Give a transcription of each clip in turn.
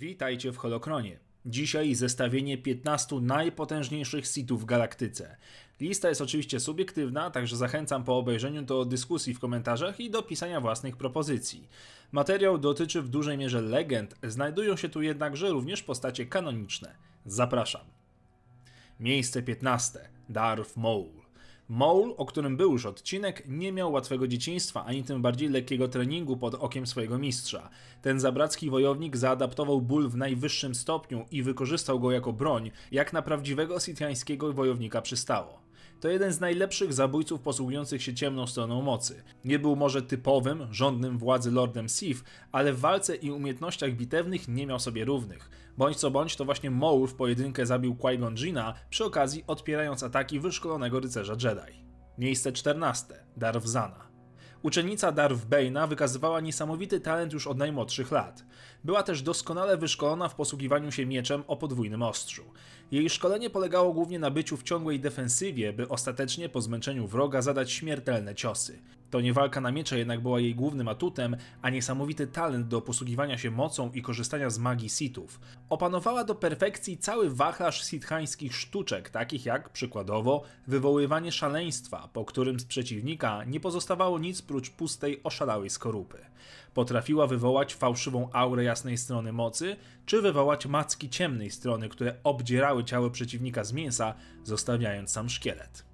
Witajcie w Holokronie. Dzisiaj zestawienie 15 najpotężniejszych sitów w galaktyce. Lista jest oczywiście subiektywna, także zachęcam po obejrzeniu do dyskusji w komentarzach i do pisania własnych propozycji. Materiał dotyczy w dużej mierze legend, znajdują się tu jednakże również postacie kanoniczne. Zapraszam. Miejsce 15. Darth Maul. Maul, o którym był już odcinek, nie miał łatwego dzieciństwa, ani tym bardziej lekkiego treningu pod okiem swojego mistrza. Ten zabracki wojownik zaadaptował ból w najwyższym stopniu i wykorzystał go jako broń, jak na prawdziwego sitiańskiego wojownika przystało. To jeden z najlepszych zabójców posługujących się ciemną stroną mocy. Nie był może typowym, rządnym władzy Lordem Sith, ale w walce i umiejętnościach bitewnych nie miał sobie równych. Bądź co bądź to właśnie Maul w pojedynkę zabił Qui-Gon Jinna, przy okazji odpierając ataki wyszkolonego rycerza Jedi. Miejsce 14. Darth Zana. Uczennica Darth Bane'a wykazywała niesamowity talent już od najmłodszych lat. Była też doskonale wyszkolona w posługiwaniu się mieczem o podwójnym ostrzu. Jej szkolenie polegało głównie na byciu w ciągłej defensywie, by ostatecznie po zmęczeniu wroga zadać śmiertelne ciosy. To nie walka na miecze jednak była jej głównym atutem, a niesamowity talent do posługiwania się mocą i korzystania z magii Sithów. Opanowała do perfekcji cały wachlarz sithańskich sztuczek, takich jak przykładowo wywoływanie szaleństwa, po którym z przeciwnika nie pozostawało nic prócz pustej, oszalałej skorupy. Potrafiła wywołać fałszywą aurę jasnej strony mocy, czy wywołać macki ciemnej strony, które obdzierały ciało przeciwnika z mięsa, zostawiając sam szkielet.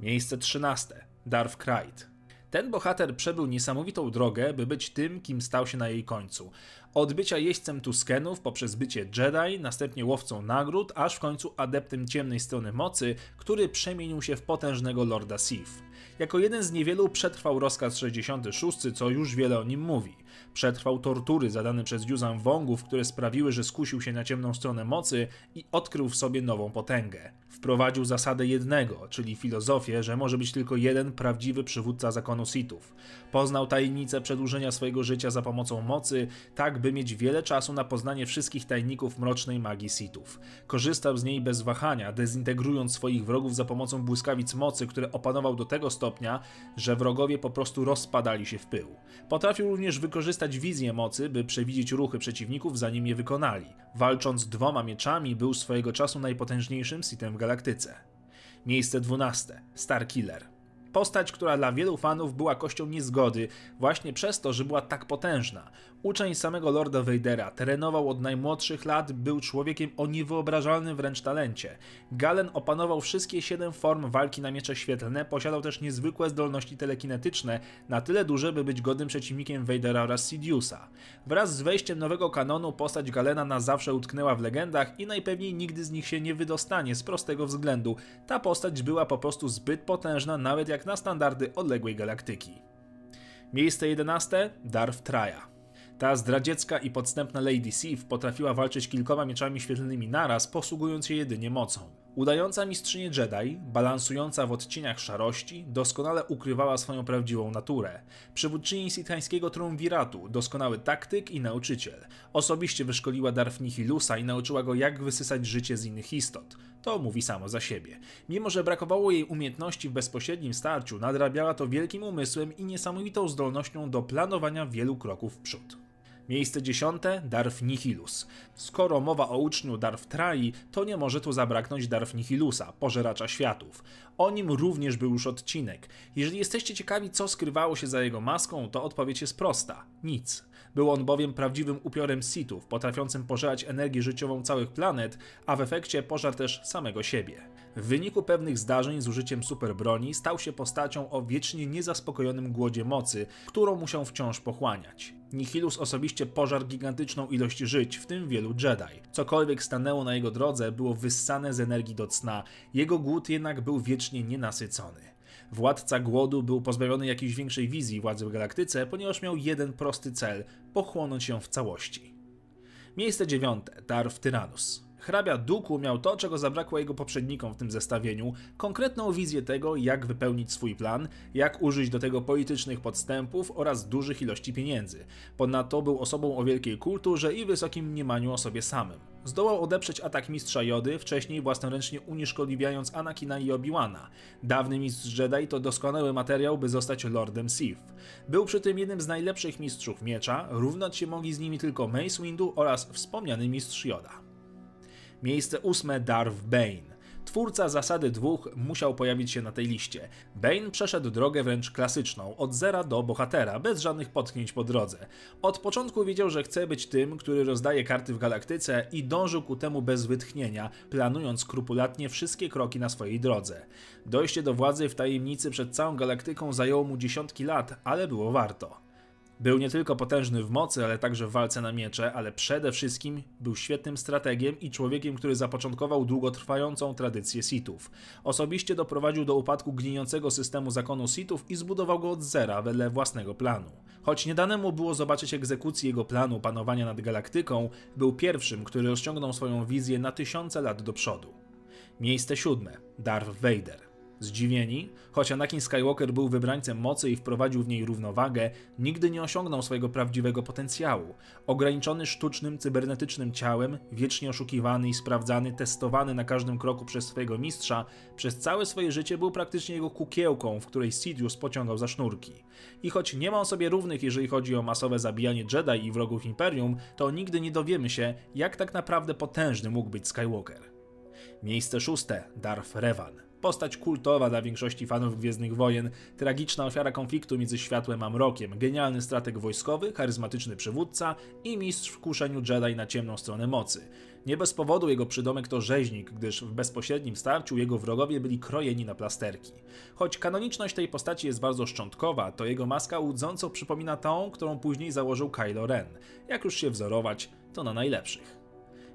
Miejsce 13. Darth Krayt. Ten bohater przebył niesamowitą drogę, by być tym, kim stał się na jej końcu. Od bycia jeźdźcem Tuskenów poprzez bycie Jedi, następnie łowcą nagród, aż w końcu adeptem ciemnej strony mocy, który przemienił się w potężnego Lorda Sith. Jako jeden z niewielu przetrwał rozkaz 66, co już wiele o nim mówi. Przetrwał tortury zadane przez Yuzan Wongów, które sprawiły, że skusił się na ciemną stronę mocy i odkrył w sobie nową potęgę. Wprowadził zasadę jednego, czyli filozofię, że może być tylko jeden prawdziwy przywódca zakonu Sithów. Poznał tajemnicę przedłużenia swojego życia za pomocą mocy, tak by mieć wiele czasu na poznanie wszystkich tajników mrocznej magii Sithów. Korzystał z niej bez wahania, dezintegrując swoich wrogów za pomocą błyskawic mocy, które opanował do tego stopnia, że wrogowie po prostu rozpadali się w pył. Potrafił również wykorzystać wizję mocy, by przewidzieć ruchy przeciwników zanim je wykonali. Walcząc dwoma mieczami był swojego czasu najpotężniejszym Sithem w galaktyce. Miejsce 12. Starkiller. Postać, która dla wielu fanów była kością niezgody, właśnie przez to, że była tak potężna. Uczeń samego Lorda Vadera, trenował od najmłodszych lat, był człowiekiem o niewyobrażalnym wręcz talencie. Galen opanował wszystkie siedem form walki na miecze świetlne, posiadał też niezwykłe zdolności telekinetyczne, na tyle duże, by być godnym przeciwnikiem Vadera oraz Sidiousa. Wraz z wejściem nowego kanonu postać Galena na zawsze utknęła w legendach i najpewniej nigdy z nich się nie wydostanie z prostego względu. Ta postać była po prostu zbyt potężna, nawet jak na standardy odległej galaktyki. Miejsce 11. Darth Traja. Ta zdradziecka i podstępna Lady Sif potrafiła walczyć kilkoma mieczami świetlnymi naraz, posługując się jedynie mocą. Udająca mistrzynię Jedi, balansująca w odcieniach szarości, doskonale ukrywała swoją prawdziwą naturę. Przywódczyni sitańskiego triumviratu, doskonały taktyk i nauczyciel. Osobiście wyszkoliła Darth Nihilusa i nauczyła go jak wysysać życie z innych istot. To mówi samo za siebie. Mimo, że brakowało jej umiejętności w bezpośrednim starciu, nadrabiała to wielkim umysłem i niesamowitą zdolnością do planowania wielu kroków w przód. Miejsce dziesiąte Darth Nihilus. Skoro mowa o uczniu Darth Trai, to nie może tu zabraknąć Darth Nihilusa, pożeracza światów. O nim również był już odcinek. Jeżeli jesteście ciekawi, co skrywało się za jego maską, to odpowiedź jest prosta: nic. Był on bowiem prawdziwym upiorem Sithów, potrafiącym pożerać energię życiową całych planet, a w efekcie pożar też samego siebie. W wyniku pewnych zdarzeń z użyciem superbroni stał się postacią o wiecznie niezaspokojonym głodzie mocy, którą musiał wciąż pochłaniać. Nihilus osobiście pożarł gigantyczną ilość żyć, w tym wielu Jedi. Cokolwiek stanęło na jego drodze, było wyssane z energii do cna, jego głód jednak był wiecznie nienasycony. Władca głodu był pozbawiony jakiejś większej wizji władzy w galaktyce, ponieważ miał jeden prosty cel pochłonąć ją w całości. Miejsce dziewiąte Darth Tyrannus. Hrabia Duku miał to, czego zabrakło jego poprzednikom w tym zestawieniu, konkretną wizję tego, jak wypełnić swój plan, jak użyć do tego politycznych podstępów oraz dużych ilości pieniędzy. Ponadto był osobą o wielkiej kulturze i wysokim mniemaniu o sobie samym. Zdołał odeprzeć atak mistrza Jody, wcześniej własnoręcznie unieszkodliwiając Anakina i Obi-Wana. Dawny mistrz Jedi to doskonały materiał, by zostać Lordem Sith. Był przy tym jednym z najlepszych mistrzów miecza, równać się mogli z nimi tylko Mace Windu oraz wspomniany mistrz Yoda. Miejsce ósme Darth Bane. Twórca zasady dwóch musiał pojawić się na tej liście. Bane przeszedł drogę wręcz klasyczną, od zera do bohatera, bez żadnych potknięć po drodze. Od początku wiedział, że chce być tym, który rozdaje karty w galaktyce i dążył ku temu bez wytchnienia, planując skrupulatnie wszystkie kroki na swojej drodze. Dojście do władzy w tajemnicy przed całą galaktyką zajęło mu dziesiątki lat, ale było warto. Był nie tylko potężny w mocy, ale także w walce na miecze, ale przede wszystkim był świetnym strategiem i człowiekiem, który zapoczątkował długotrwającą tradycję Sithów. Osobiście doprowadził do upadku gnijącego systemu zakonu Sithów i zbudował go od zera wedle własnego planu. Choć nie dane mu było zobaczyć egzekucji jego planu panowania nad galaktyką, był pierwszym, który rozciągnął swoją wizję na tysiące lat do przodu. Miejsce siódme. Darth Vader. Zdziwieni, choć Anakin Skywalker był wybrańcem mocy i wprowadził w niej równowagę, nigdy nie osiągnął swojego prawdziwego potencjału. Ograniczony sztucznym, cybernetycznym ciałem, wiecznie oszukiwany i sprawdzany, testowany na każdym kroku przez swojego mistrza, przez całe swoje życie był praktycznie jego kukiełką, w której Sidious pociągał za sznurki. I choć nie ma on sobie równych, jeżeli chodzi o masowe zabijanie Jedi i wrogów Imperium, to nigdy nie dowiemy się, jak tak naprawdę potężny mógł być Skywalker. Miejsce szóste Darth Revan. Postać kultowa dla większości fanów Gwiezdnych Wojen, tragiczna ofiara konfliktu między światłem a mrokiem, genialny strateg wojskowy, charyzmatyczny przywódca i mistrz w kuszeniu Jedi na ciemną stronę mocy. Nie bez powodu jego przydomek to rzeźnik, gdyż w bezpośrednim starciu jego wrogowie byli krojeni na plasterki. Choć kanoniczność tej postaci jest bardzo szczątkowa, to jego maska łudząco przypomina tą, którą później założył Kylo Ren. Jak już się wzorować, to na najlepszych.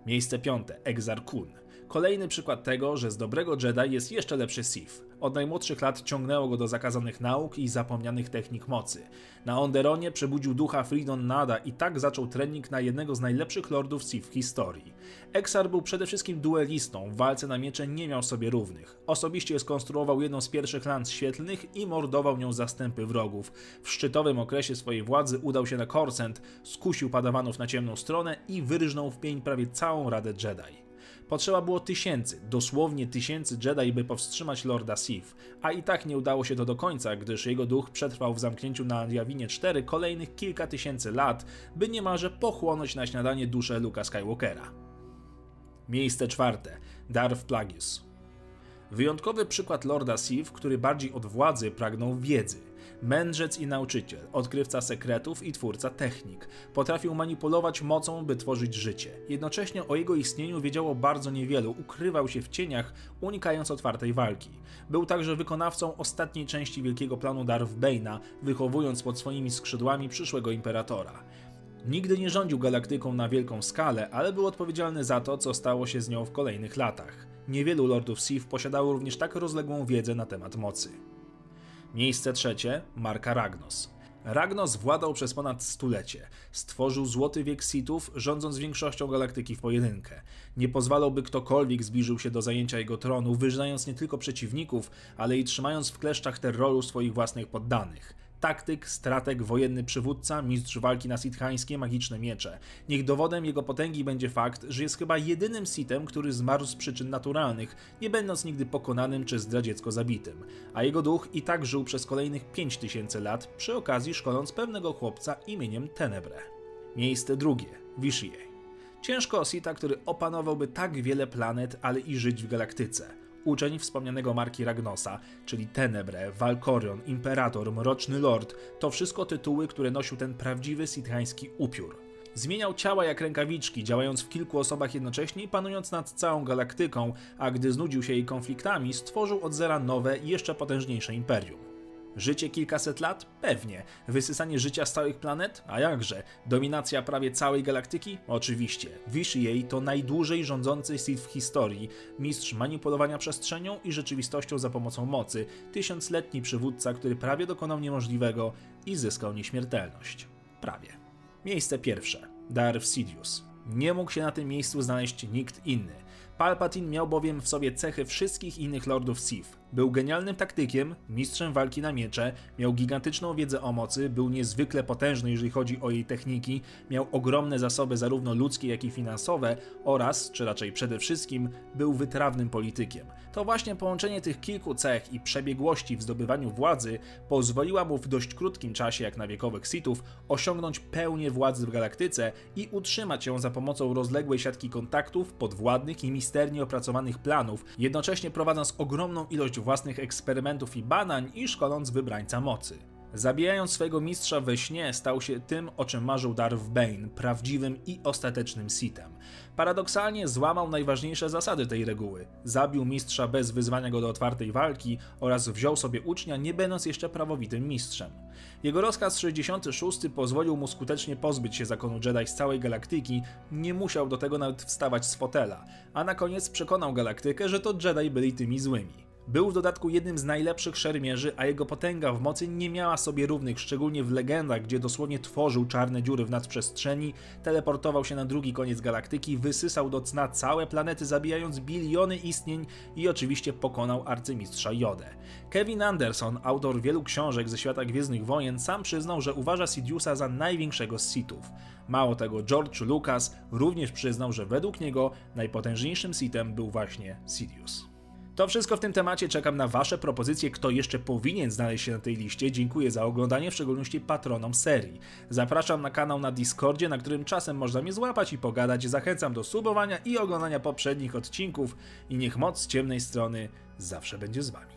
Miejsce piąte, Exar Kun. Kolejny przykład tego, że z dobrego Jedi jest jeszcze lepszy Sith. Od najmłodszych lat ciągnęło go do zakazanych nauk i zapomnianych technik mocy. Na Onderonie przebudził ducha Freedon Nada i tak zaczął trening na jednego z najlepszych lordów Sith w historii. Exar był przede wszystkim duelistą, w walce na miecze nie miał sobie równych. Osobiście skonstruował jedną z pierwszych lans świetlnych i mordował nią zastępy wrogów. W szczytowym okresie swojej władzy udał się na Korsent, skusił padawanów na ciemną stronę i wyrżnął w pień prawie całą Radę Jedi. Potrzeba było tysięcy, dosłownie tysięcy Jedi, by powstrzymać Lorda Sith, a i tak nie udało się to do końca, gdyż jego duch przetrwał w zamknięciu na Jawinie 4 kolejnych kilka tysięcy lat, by niemalże pochłonąć na śniadanie duszę Luka Skywalkera. Miejsce czwarte. Darth Plagueis. Wyjątkowy przykład Lorda Sith, który bardziej od władzy pragnął wiedzy – Mędrzec i nauczyciel, odkrywca sekretów i twórca technik. Potrafił manipulować mocą, by tworzyć życie. Jednocześnie o jego istnieniu wiedziało bardzo niewielu, ukrywał się w cieniach, unikając otwartej walki. Był także wykonawcą ostatniej części wielkiego planu Darth Bane'a, wychowując pod swoimi skrzydłami przyszłego imperatora. Nigdy nie rządził galaktyką na wielką skalę, ale był odpowiedzialny za to, co stało się z nią w kolejnych latach. Niewielu lordów Sith posiadało również tak rozległą wiedzę na temat mocy. Miejsce trzecie Marka Ragnos. Ragnos władał przez ponad stulecie. Stworzył złoty wiek Sithów, rządząc większością galaktyki w pojedynkę. Nie pozwalał, by ktokolwiek zbliżył się do zajęcia jego tronu, wyżynając nie tylko przeciwników, ale i trzymając w kleszczach terroru swoich własnych poddanych taktyk, strateg, wojenny przywódca, mistrz walki na sithańskie magiczne miecze. Niech dowodem jego potęgi będzie fakt, że jest chyba jedynym sitem, który zmarł z przyczyn naturalnych, nie będąc nigdy pokonanym czy zdradziecko zabitym. A jego duch i tak żył przez kolejnych 5000 lat, przy okazji szkoląc pewnego chłopca imieniem Tenebre. Miejsce drugie. Vishie. Ciężko o Sita, który opanowałby tak wiele planet, ale i żyć w galaktyce uczeń wspomnianego marki Ragnosa, czyli Tenebre, Valkorion, Imperator, Mroczny Lord, to wszystko tytuły, które nosił ten prawdziwy sithański upiór. Zmieniał ciała jak rękawiczki, działając w kilku osobach jednocześnie i panując nad całą galaktyką, a gdy znudził się jej konfliktami, stworzył od zera nowe jeszcze potężniejsze imperium. Życie kilkaset lat? Pewnie. Wysysanie życia z całych planet? A jakże? Dominacja prawie całej galaktyki? Oczywiście. Vishiei to najdłużej rządzący Sith w historii, mistrz manipulowania przestrzenią i rzeczywistością za pomocą mocy, tysiącletni przywódca, który prawie dokonał niemożliwego i zyskał nieśmiertelność. Prawie. Miejsce pierwsze. Darth Sidious. Nie mógł się na tym miejscu znaleźć nikt inny. Palpatine miał bowiem w sobie cechy wszystkich innych lordów Sith. Był genialnym taktykiem, mistrzem walki na miecze, miał gigantyczną wiedzę o mocy, był niezwykle potężny jeżeli chodzi o jej techniki, miał ogromne zasoby zarówno ludzkie jak i finansowe oraz, czy raczej przede wszystkim, był wytrawnym politykiem. To właśnie połączenie tych kilku cech i przebiegłości w zdobywaniu władzy pozwoliła mu w dość krótkim czasie jak na wiekowych Sithów osiągnąć pełnię władzy w galaktyce i utrzymać ją za pomocą rozległej siatki kontaktów, podwładnych i misternie opracowanych planów, jednocześnie prowadząc ogromną ilość własnych eksperymentów i badań i szkoląc wybrańca mocy. Zabijając swojego mistrza we śnie, stał się tym, o czym marzył Darth Bane, prawdziwym i ostatecznym Sithem. Paradoksalnie złamał najważniejsze zasady tej reguły. Zabił mistrza bez wyzwania go do otwartej walki oraz wziął sobie ucznia, nie będąc jeszcze prawowitym mistrzem. Jego rozkaz 66 pozwolił mu skutecznie pozbyć się zakonu Jedi z całej galaktyki, nie musiał do tego nawet wstawać z fotela, a na koniec przekonał galaktykę, że to Jedi byli tymi złymi. Był w dodatku jednym z najlepszych szermierzy, a jego potęga w mocy nie miała sobie równych, szczególnie w legendach, gdzie dosłownie tworzył czarne dziury w nadprzestrzeni, teleportował się na drugi koniec galaktyki, wysysał do cna całe planety, zabijając biliony istnień i oczywiście pokonał arcymistrza Jodę. Kevin Anderson, autor wielu książek ze świata Gwiezdnych Wojen, sam przyznał, że uważa Sidiousa za największego z Sithów. Mało tego, George Lucas również przyznał, że według niego najpotężniejszym Sithem był właśnie Sidious. To wszystko w tym temacie. Czekam na Wasze propozycje, kto jeszcze powinien znaleźć się na tej liście. Dziękuję za oglądanie, w szczególności patronom serii. Zapraszam na kanał na Discordzie, na którym czasem można mnie złapać i pogadać. Zachęcam do subowania i oglądania poprzednich odcinków. I niech moc ciemnej strony zawsze będzie z Wami.